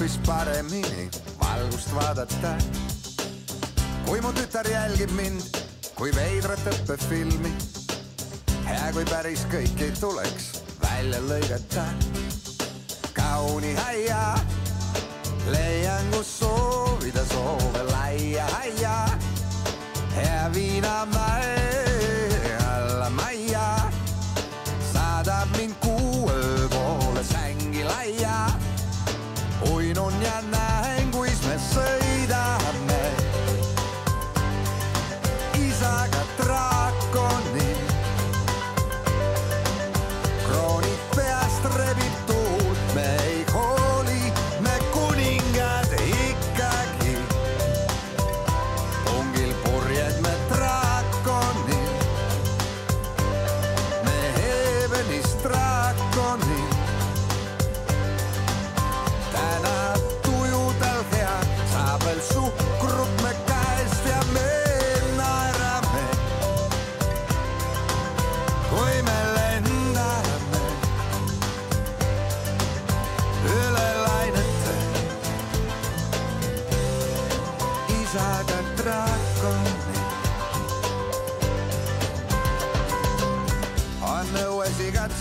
Hoopis paremini valgust vaadata. kui mu tütar jälgib mind kui veidrat õppefilmi, hea kui päris kõik ei tuleks välja lõigata. kauni aia leian, kus soovida soove laia aia, hea viinamäe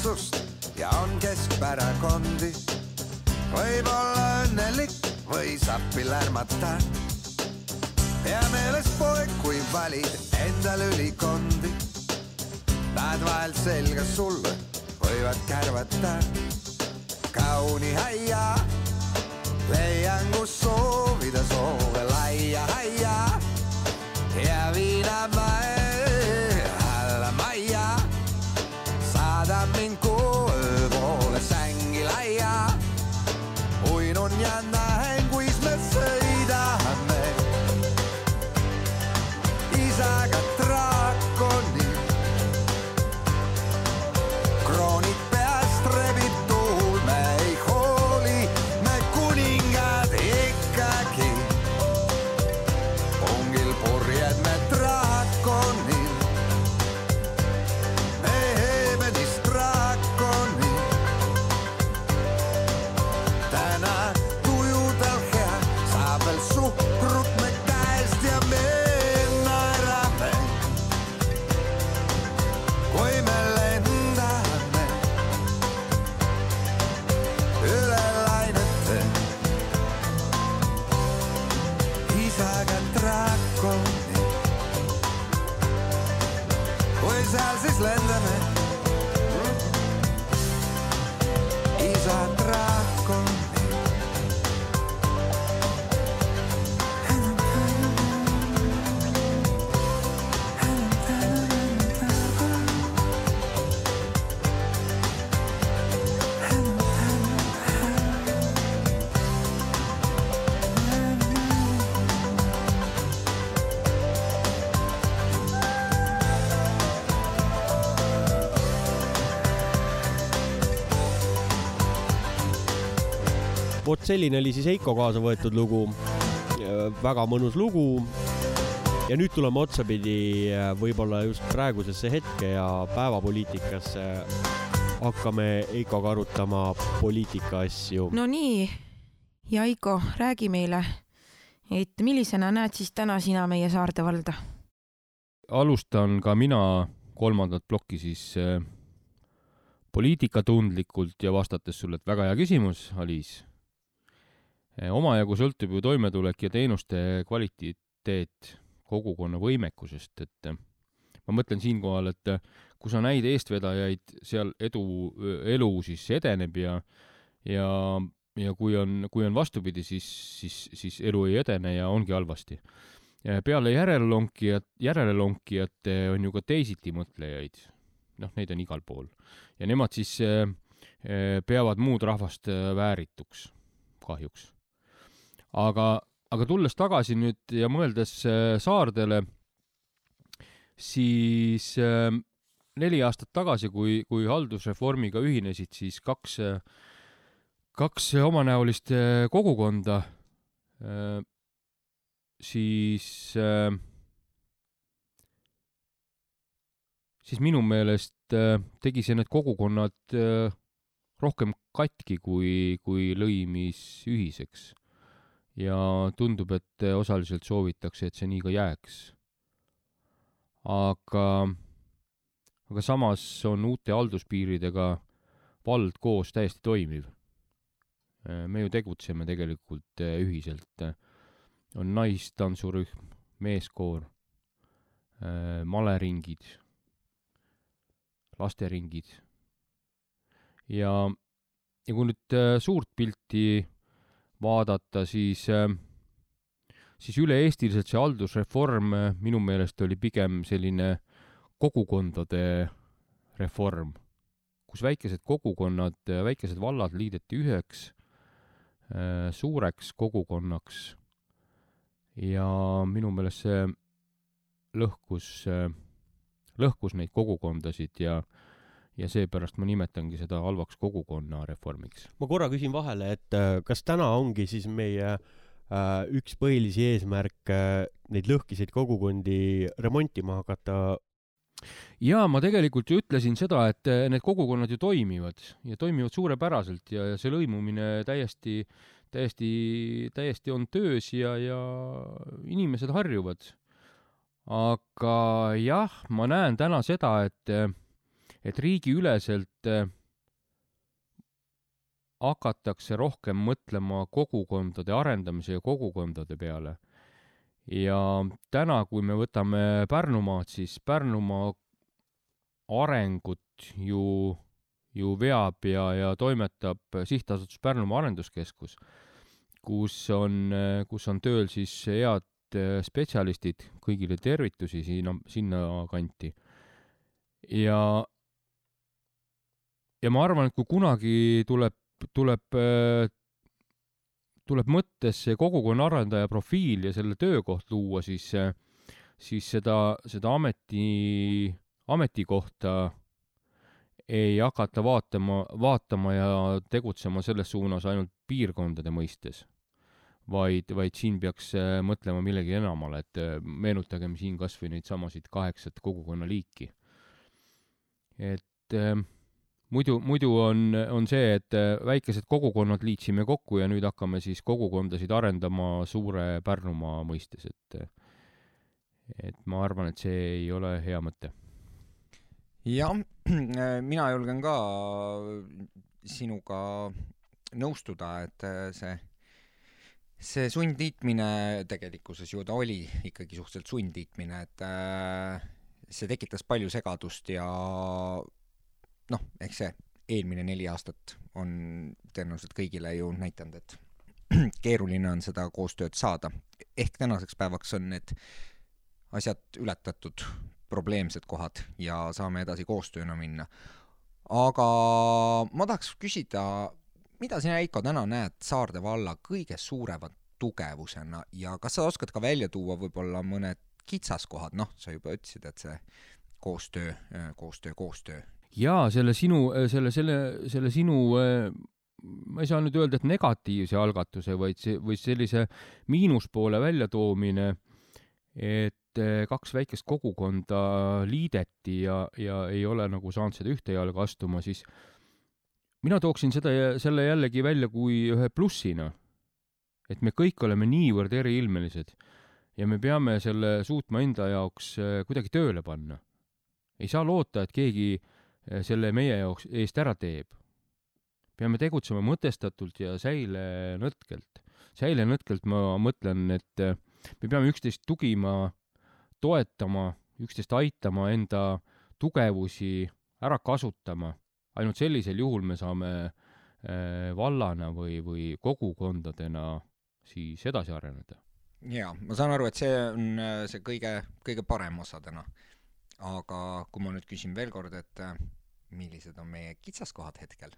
igatsust ja on keskpärakondi. võib olla õnnelik või sappi lärmata. pea meeles poeg, kui valid endale ülikondi. Nad vahel selga sulle võivad kärvata. kauni aia leian, kus soovida soove laia aia ja viinamäe vot selline oli siis Heiko kaasa võetud lugu. väga mõnus lugu. ja nüüd tuleme otsapidi äh, võib-olla just praegusesse hetke ja päevapoliitikasse. hakkame Heikoga arutama poliitika asju. no nii, ja Heiko, räägi meile, et millisena näed siis täna sina meie Saarde valda? alustan ka mina kolmandat plokki siis äh, poliitikatundlikult ja vastates sulle, et väga hea küsimus, Aliis. Omajagu sõltub ju toimetulek ja teenuste kvaliteet kogukonna võimekusest, et ma mõtlen siinkohal, et kui sa näid eestvedajaid, seal edu, elu siis edeneb ja, ja, ja kui on, kui on vastupidi, siis, siis, siis elu ei edene ja ongi halvasti. peale järelelonkijat, järelelonkijate on ju ka teisitimõtlejaid. noh, neid on igal pool ja nemad siis peavad muud rahvast väärituks, kahjuks. Aga, aga tulles tagasi nüüd ja mõeldes saardele, siis neli aastat tagasi, kui, kui haldusreformiga ühinesid siis kaks, kaks omanäolist kogukonda, siis siis minu meelest äh, tegi see need kogukonnad äh, rohkem katki, kui, kui lõimis ühiseks. Ja tundub, et osaliselt soovitakse, et see nii ka jääks. aga, aga samas on uute halduspiiridega vald koos täiesti toimiv. Me ju tegutseme tegelikult ühiselt. on naistantsurühm, meeskoor, maleringid lasteringid. ja, ja kui nüüd suurt pilti vaadata, siis, äh, siis üle-eestiliselt see haldusreform äh, minu meelest oli pigem selline kogukondade reform, kus väikesed kogukonnad, väikesed vallad liideti üheks suureks kogukonnaks. Ja minu meelest see lõhkus lõhkus neid kogukondasid ja ja seepärast ma nimetangi seda halvaks kogukonna reformiks. ma korra küsin vahele, et äh, kas täna ongi siis meie äh, üks põhilisi eesmärke äh, neid lõhkiseid kogukondi remontima hakata? jaa, ma tegelikult ju ütlesin seda, et äh, need kogukonnad ju toimivad ja toimivad suurepäraselt ja, ja see lõimumine täiesti, täiesti, täiesti on töös ja, ja inimesed harjuvad aga jah, ma näen täna seda, et, et riigiüleselt eh, hakatakse rohkem mõtlema kogukondade arendamise ja kogukondade peale. ja täna, kui me võtame Pärnumaad, siis Pärnumaa arengut ju, ju veab ja, ja toimetab sihtasutus Pärnumaa Arenduskeskus, kus on, kus on tööl siis head Äh, spetsialistid, kõigile tervitusi sinna, sinnakanti. ja, ja ma arvan, et kui kunagi tuleb, tuleb, äh, tuleb mõttesse kogukonna arendaja profiil ja selle töökoht luua, siis, äh, siis seda, seda ameti, ametikohta ei hakata vaatama, vaatama ja tegutsema selles suunas ainult piirkondade mõistes vaid, vaid siin peaks äh, mõtlema millegi enamale, et meenutagem siin kas või neid samasid kaheksat kogukonnaliiki. et äh, muidu, muidu on, on see, et äh, väikesed kogukonnad liitsime kokku ja nüüd hakkame siis kogukondasid arendama suure Pärnumaa mõistes, et et ma arvan, et see ei ole hea mõte. jah, mina julgen ka sinuga nõustuda, et see see sundliitmine tegelikkuses ju ta oli ikkagi suhteliselt sundliitmine, et äh, see tekitas palju segadust ja noh, eks see eelmine neli aastat on tõenäoliselt kõigile ju näidanud, et keeruline on seda koostööd saada. ehk tänaseks päevaks on need asjad ületatud, probleemsed kohad ja saame edasi koostööna minna. aga ma tahaks küsida mida sina, Heiko, täna näed Saarde valla kõige suurema tugevusena ja kas sa oskad ka välja tuua võib-olla mõned kitsaskohad, noh, sa juba ütlesid, et see koostöö, koostöö, koostöö. Jaa, selle sinu, selle, selle, selle sinu äh, ma ei saa nüüd öelda, et negatiivse algatuse, vaid see, või sellise miinuspoole väljatoomine, et eh, kaks väikest kogukonda liideti ja, ja ei ole nagu saanud seda ühte jalga astuma, siis mina tooksin seda, selle jällegi välja kui ühe plussina. et me kõik oleme niivõrd eriilmelised ja me peame selle suutma enda jaoks kuidagi tööle panna. ei saa loota, et keegi eh, selle meie jaoks eest ära teeb peame tegutsema mõtestatult ja säilenõtkelt. säilenõtkelt ma mõtlen, et äh, me peame üksteist tugima, toetama, üksteist aitama, enda tugevusi ära kasutama. ainult sellisel juhul me saame äh, vallana või, või kogukondadena siis edasi areneda. jaa, ma saan aru, et see on äh, see kõige, kõige parem osa täna. Aga kui ma nüüd küsin veel kord, et millised on meie kitsaskohad hetkel?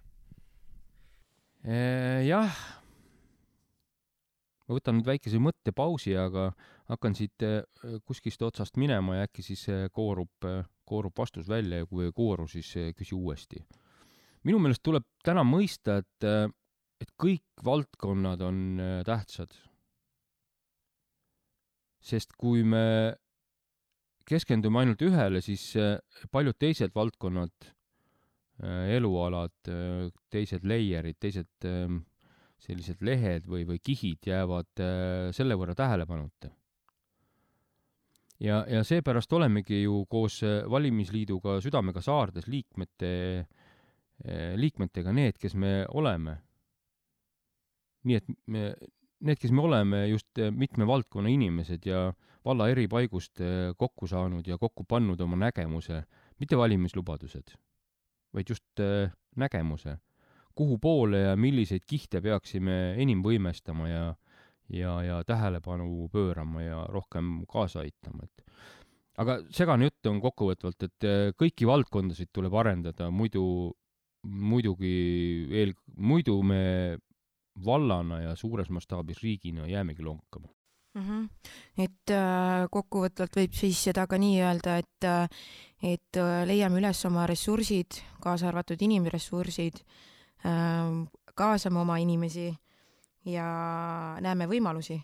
Eh, jah, ma võtan nüüd väikese mõttepausi, aga hakkan siit eh, kuskilt otsast minema ja äkki siis koorub, koorub vastus välja ja kui ei kooru, siis küsi uuesti. minu meelest tuleb täna mõista, et, et kõik valdkonnad on tähtsad. sest kui me keskendume ainult ühele, siis paljud teised valdkonnad Äh, elualad, äh, teised layer'id, teised ähm, sellised lehed või, või kihid jäävad äh, selle võrra tähelepanuta. ja, ja seepärast olemegi ju koos valimisliiduga Südamega Saardes liikmete, liikmetega need, kes me oleme. nii et me, need, kes me oleme, just mitme valdkonna inimesed ja valla eri paigust kokku saanud ja kokku pannud oma nägemuse, mitte valimislubadused vaid just äh, nägemuse, kuhu poole ja milliseid kihte peaksime enim võimestama ja, ja, ja tähelepanu pöörama ja rohkem kaasa aitama, et aga segane jutt on kokkuvõtvalt, et äh, kõiki valdkondasid tuleb arendada, muidu, muidugi eel, muidu me vallana ja suures mastaabis riigina jäämegi lonkama mm. -hmm. et äh, kokkuvõtvalt võib siis seda ka nii öelda, et äh, et äh, leiame üles oma ressursid, kaasa arvatud inimressursid äh,, kaasame oma inimesi ja näeme võimalusi.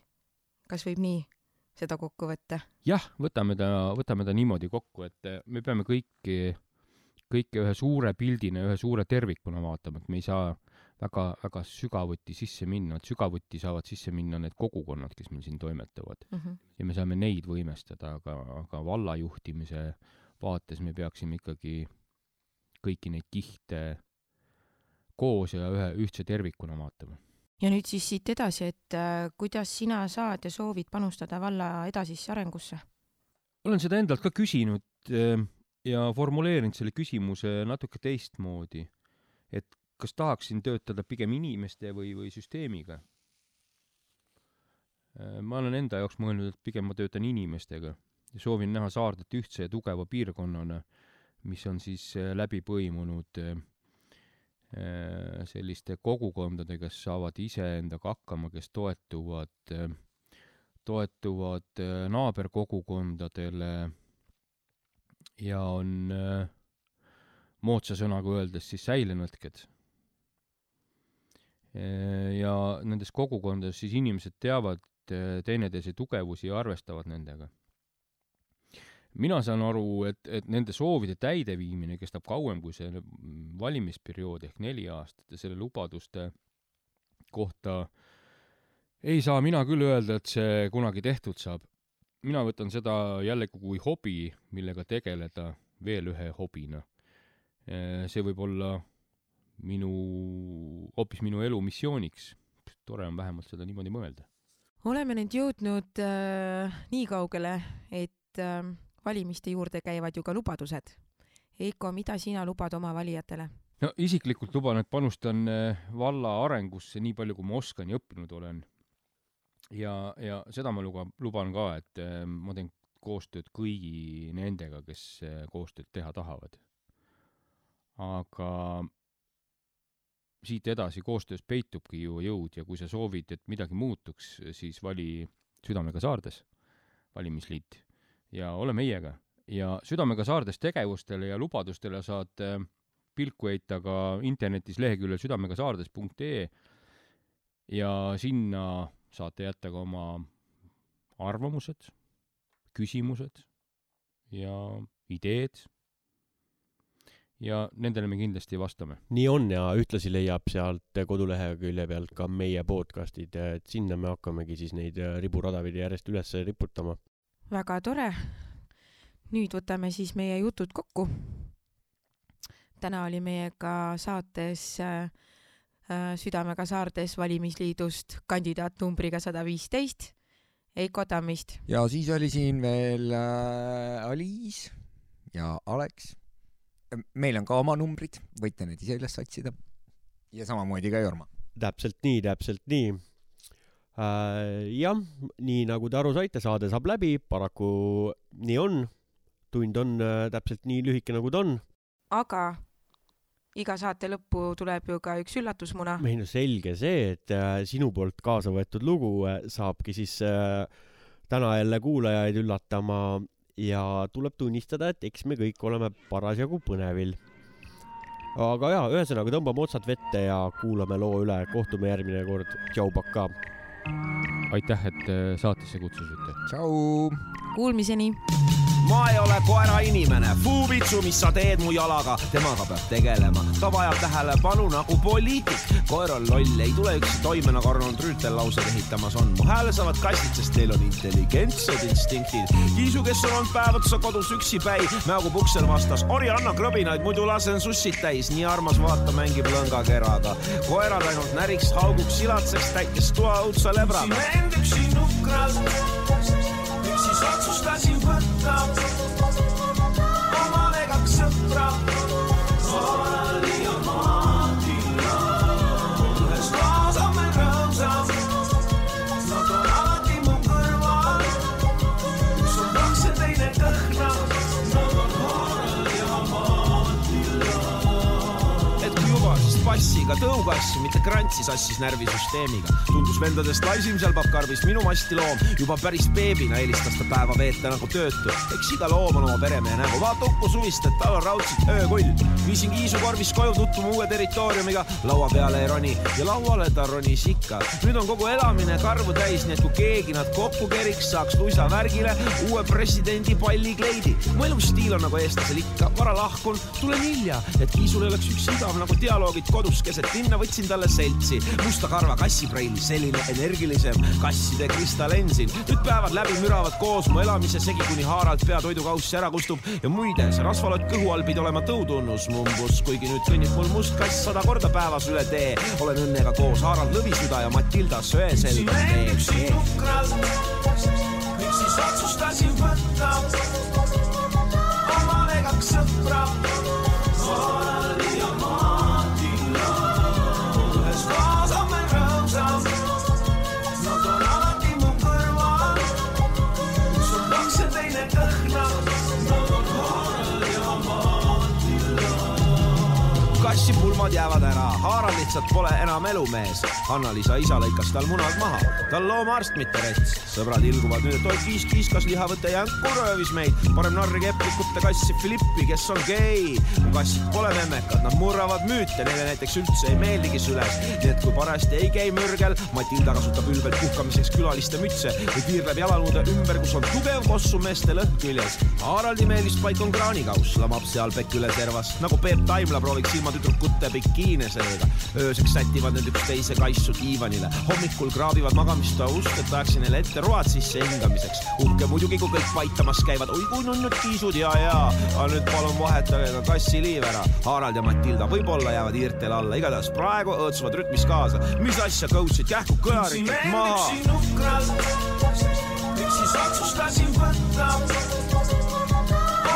kas võib nii seda kokku võtta? jah, võtame ta, võtame ta niimoodi kokku, et äh, me peame kõiki, kõike ühe suure pildina, ühe suure tervikuna vaatama, et me ei saa väga, väga sügavuti sisse minna, et sügavuti saavad sisse minna need kogukonnad, kes meil siin toimetavad mm. -hmm. ja me saame neid võimestada, aga, aga valla juhtimise vaates me peaksime ikkagi kõiki neid kihte koos ja ühe ühtse tervikuna vaatama. ja nüüd siis siit edasi, et äh, kuidas sina saad ja soovid panustada valla edasisse arengusse? olen seda endalt ka küsinud äh, ja formuleerinud selle küsimuse natuke teistmoodi. et kas tahaksin töötada pigem inimeste või, või süsteemiga? Äh, ma olen enda jaoks mõelnud, et pigem ma töötan inimestega ja soovin näha Saardet ühtse ja tugeva piirkonnana, mis on siis äh, läbi põimunud äh, selliste kogukondadega, kes saavad iseendaga hakkama, kes toetuvad, toetuvad naaberkogukondadele ja on moodsa sõnaga öeldes siis säilenõtked ja nendes kogukondades siis inimesed teavad eh, teineteise tugevusi ja arvestavad nendega. mina saan aru, et, et nende soovide täideviimine kestab kauem kui see valimisperiood ehk neli aastat ja selle lubaduste kohta ei saa mina küll öelda, et see kunagi tehtud saab. mina võtan seda jällegi kui hobi, millega tegeleda veel ühe hobina. Eh, see võib olla minu, hoopis minu elu missiooniks. tore on vähemalt seda niimoodi mõelda. oleme nüüd jõudnud äh, nii kaugele, et äh, valimiste juurde käivad ju ka lubadused. Eiko, mida sina lubad oma valijatele? no isiklikult luban, et panustan äh, valla arengusse nii palju, kui ma oskan ja õppinud olen. ja, ja seda ma luba, luban ka, et äh, ma teen koostööd kõigi nendega, kes äh, koostööd teha tahavad. aga siit edasi koostöös peitubki ju jõud ja kui sa soovid, et midagi muutuks, siis vali Südamega Saardes valimisliit ja ole meiega. ja Südamega Saardes tegevustele ja lubadustele saad äh, pilku heita ka internetis leheküljel südamegasaardes.ee ja sinna saate jätta ka oma arvamused, küsimused ja ideed. Ja nendele me kindlasti vastame. nii on ja ühtlasi leiab sealt kodulehekülje pealt ka meie podcast'id, et sinna me hakkamegi siis neid riburada pidi järjest üles riputama. väga tore. nüüd võtame siis meie jutud kokku. täna oli meiega saates äh, äh, Südamega saardes valimisliidust kandidaat numbriga sada viisteist, Eiko Tammist. ja siis oli siin veel äh, Aliis ja Alex. Meil on ka oma numbrid, võite need ise üles otsida. ja samamoodi ka Jorma. täpselt nii, täpselt nii äh,. jah, nii nagu te aru saite, saade saab läbi, paraku nii on. tund on äh, täpselt nii lühike, nagu ta on. aga iga saate lõppu tuleb ju ka üks üllatusmuna. ei no selge see, et äh, sinu poolt kaasa võetud lugu äh, saabki siis äh, täna jälle kuulajaid üllatama ja tuleb tunnistada, et eks me kõik oleme parasjagu põnevil. aga jaa, ühesõnaga tõmbame otsad vette ja kuulame loo üle, kohtume järgmine kord, tšau, pakaa. aitäh, et äh, saatesse kutsusite. tšau. Kuulmiseni ma ei ole koerainimene, fuuvitsu, mis sa teed mu jalaga, temaga peab tegelema, ta vajab tähelepanu nagu poliitik. koer on loll, ei tule üksi toime nagu Arnold Rüütel lauseid ehitamas on. mu hääle saavad kassid, sest neil on intelligentsed instinktid. kiisu, kes on olnud päev otsa kodus üksipäi, mäogub uksel vastas, ori anna krõbinaid, muidu lasen sussid täis. nii armas vaata, mängib lõngakeraga. koerad ainult näriks, hauguks, silatseks, täitis toa õudse lebraga. end üksi siis otsustasin võtta omale kaks sõpra. Passiga tõugassi, mitte krantsi sassis närvisüsteemiga. tundus vendadest laisim seal pappkarbis minu masti loom, juba päris beebina eelistas ta päeva veeta nagu töötu. eks iga loom on oma peremehe nägu, vaata Uku Suvist, et tal on raudselt öökull. viisin Kiisu korvis koju tutvuma uue territooriumiga, laua peale ei roni ja lauale ta ronis ikka. nüüd on kogu elamine karvu täis, nii et kui keegi nad kokku keriks, saaks luisa värgile uue presidendi pallikleidi. mu elustiil on nagu eestlasel ikka, vara lahkun, tulen hilja, et Kiisul ei oleks üks igav nagu dialoogid kodus keset linna, võtsin talle seltsi. musta karva kassipreili, selline energilisem kasside kristallensin. nüüd päevad läbi müravad koos mu elamise segi, kuni haaralt pea toidukaussi ära kustub ja muide, see rasvalott kõhu all pidi olema tõutunnus mumbus, kuigi nüüd kõnnib mul must kass sada korda päevas üle tee. olen õnnega koos Harald Lõvisüda ja Matilda Söeselga end üksi nukralt, miks siis otsustasin võtta omale kaks sõpra. Kassipulmad jäävad ära, Harald lihtsalt pole enam elumees. Anna-Liisa isa lõikas tal munad maha, ta on loomaarst, mitte rets. sõbrad ilguvad nüüd, oi kiis kiiskas lihavõte jänku röövis meid. parem narri keplikute kassi Philippi, kes on gei. kassid pole memmekad, nad murravad müüte, neile näiteks üldse ei meeldigi süles. nii et kui parajasti ei käi mürgel, Matilda kasutab ülbelt puhkamiseks külaliste mütse või tiirleb jalaluude ümber, kus on tugev kossumeeste lõhn küljes. Haraldi meelispaik on kraanikauss, lamab seal pekk üle servas, nagu Peep Taimla prooviks ilma tüdrukute bikiine selga. ööseks sätivad need üksteise kaisu diivanile, hommikul kraabivad magamistoa ust, et ajaksin neile ette road sisse hingamiseks. uhke muidugi, kui kõik paitamas käivad, oi kui nunnud kiisud ja, ja, aga nüüd palun vahetage ka kassiliiv ära. Harald ja Matilda võib-olla jäävad hiirtele alla, igatahes praegu õõtsuvad rütmis kaasa. mis asja, coach'id, kähku kõlarikud maha. miks siis otsustasin võtta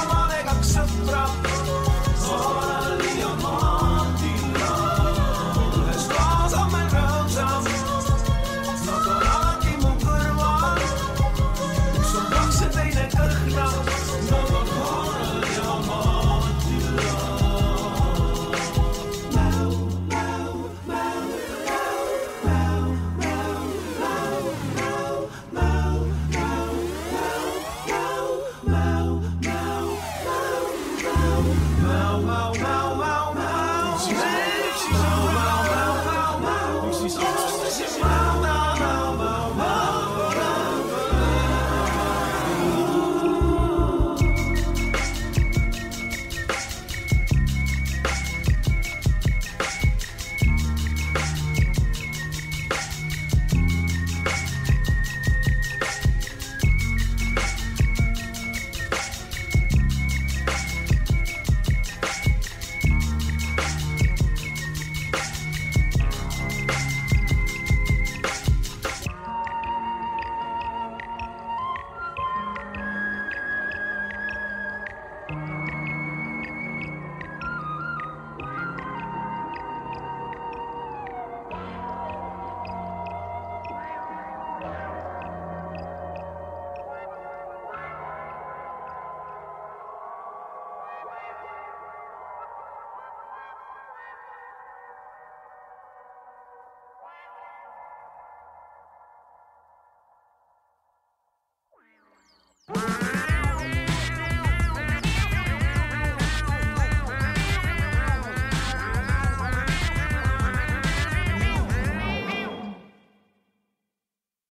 omale kaks sõpra.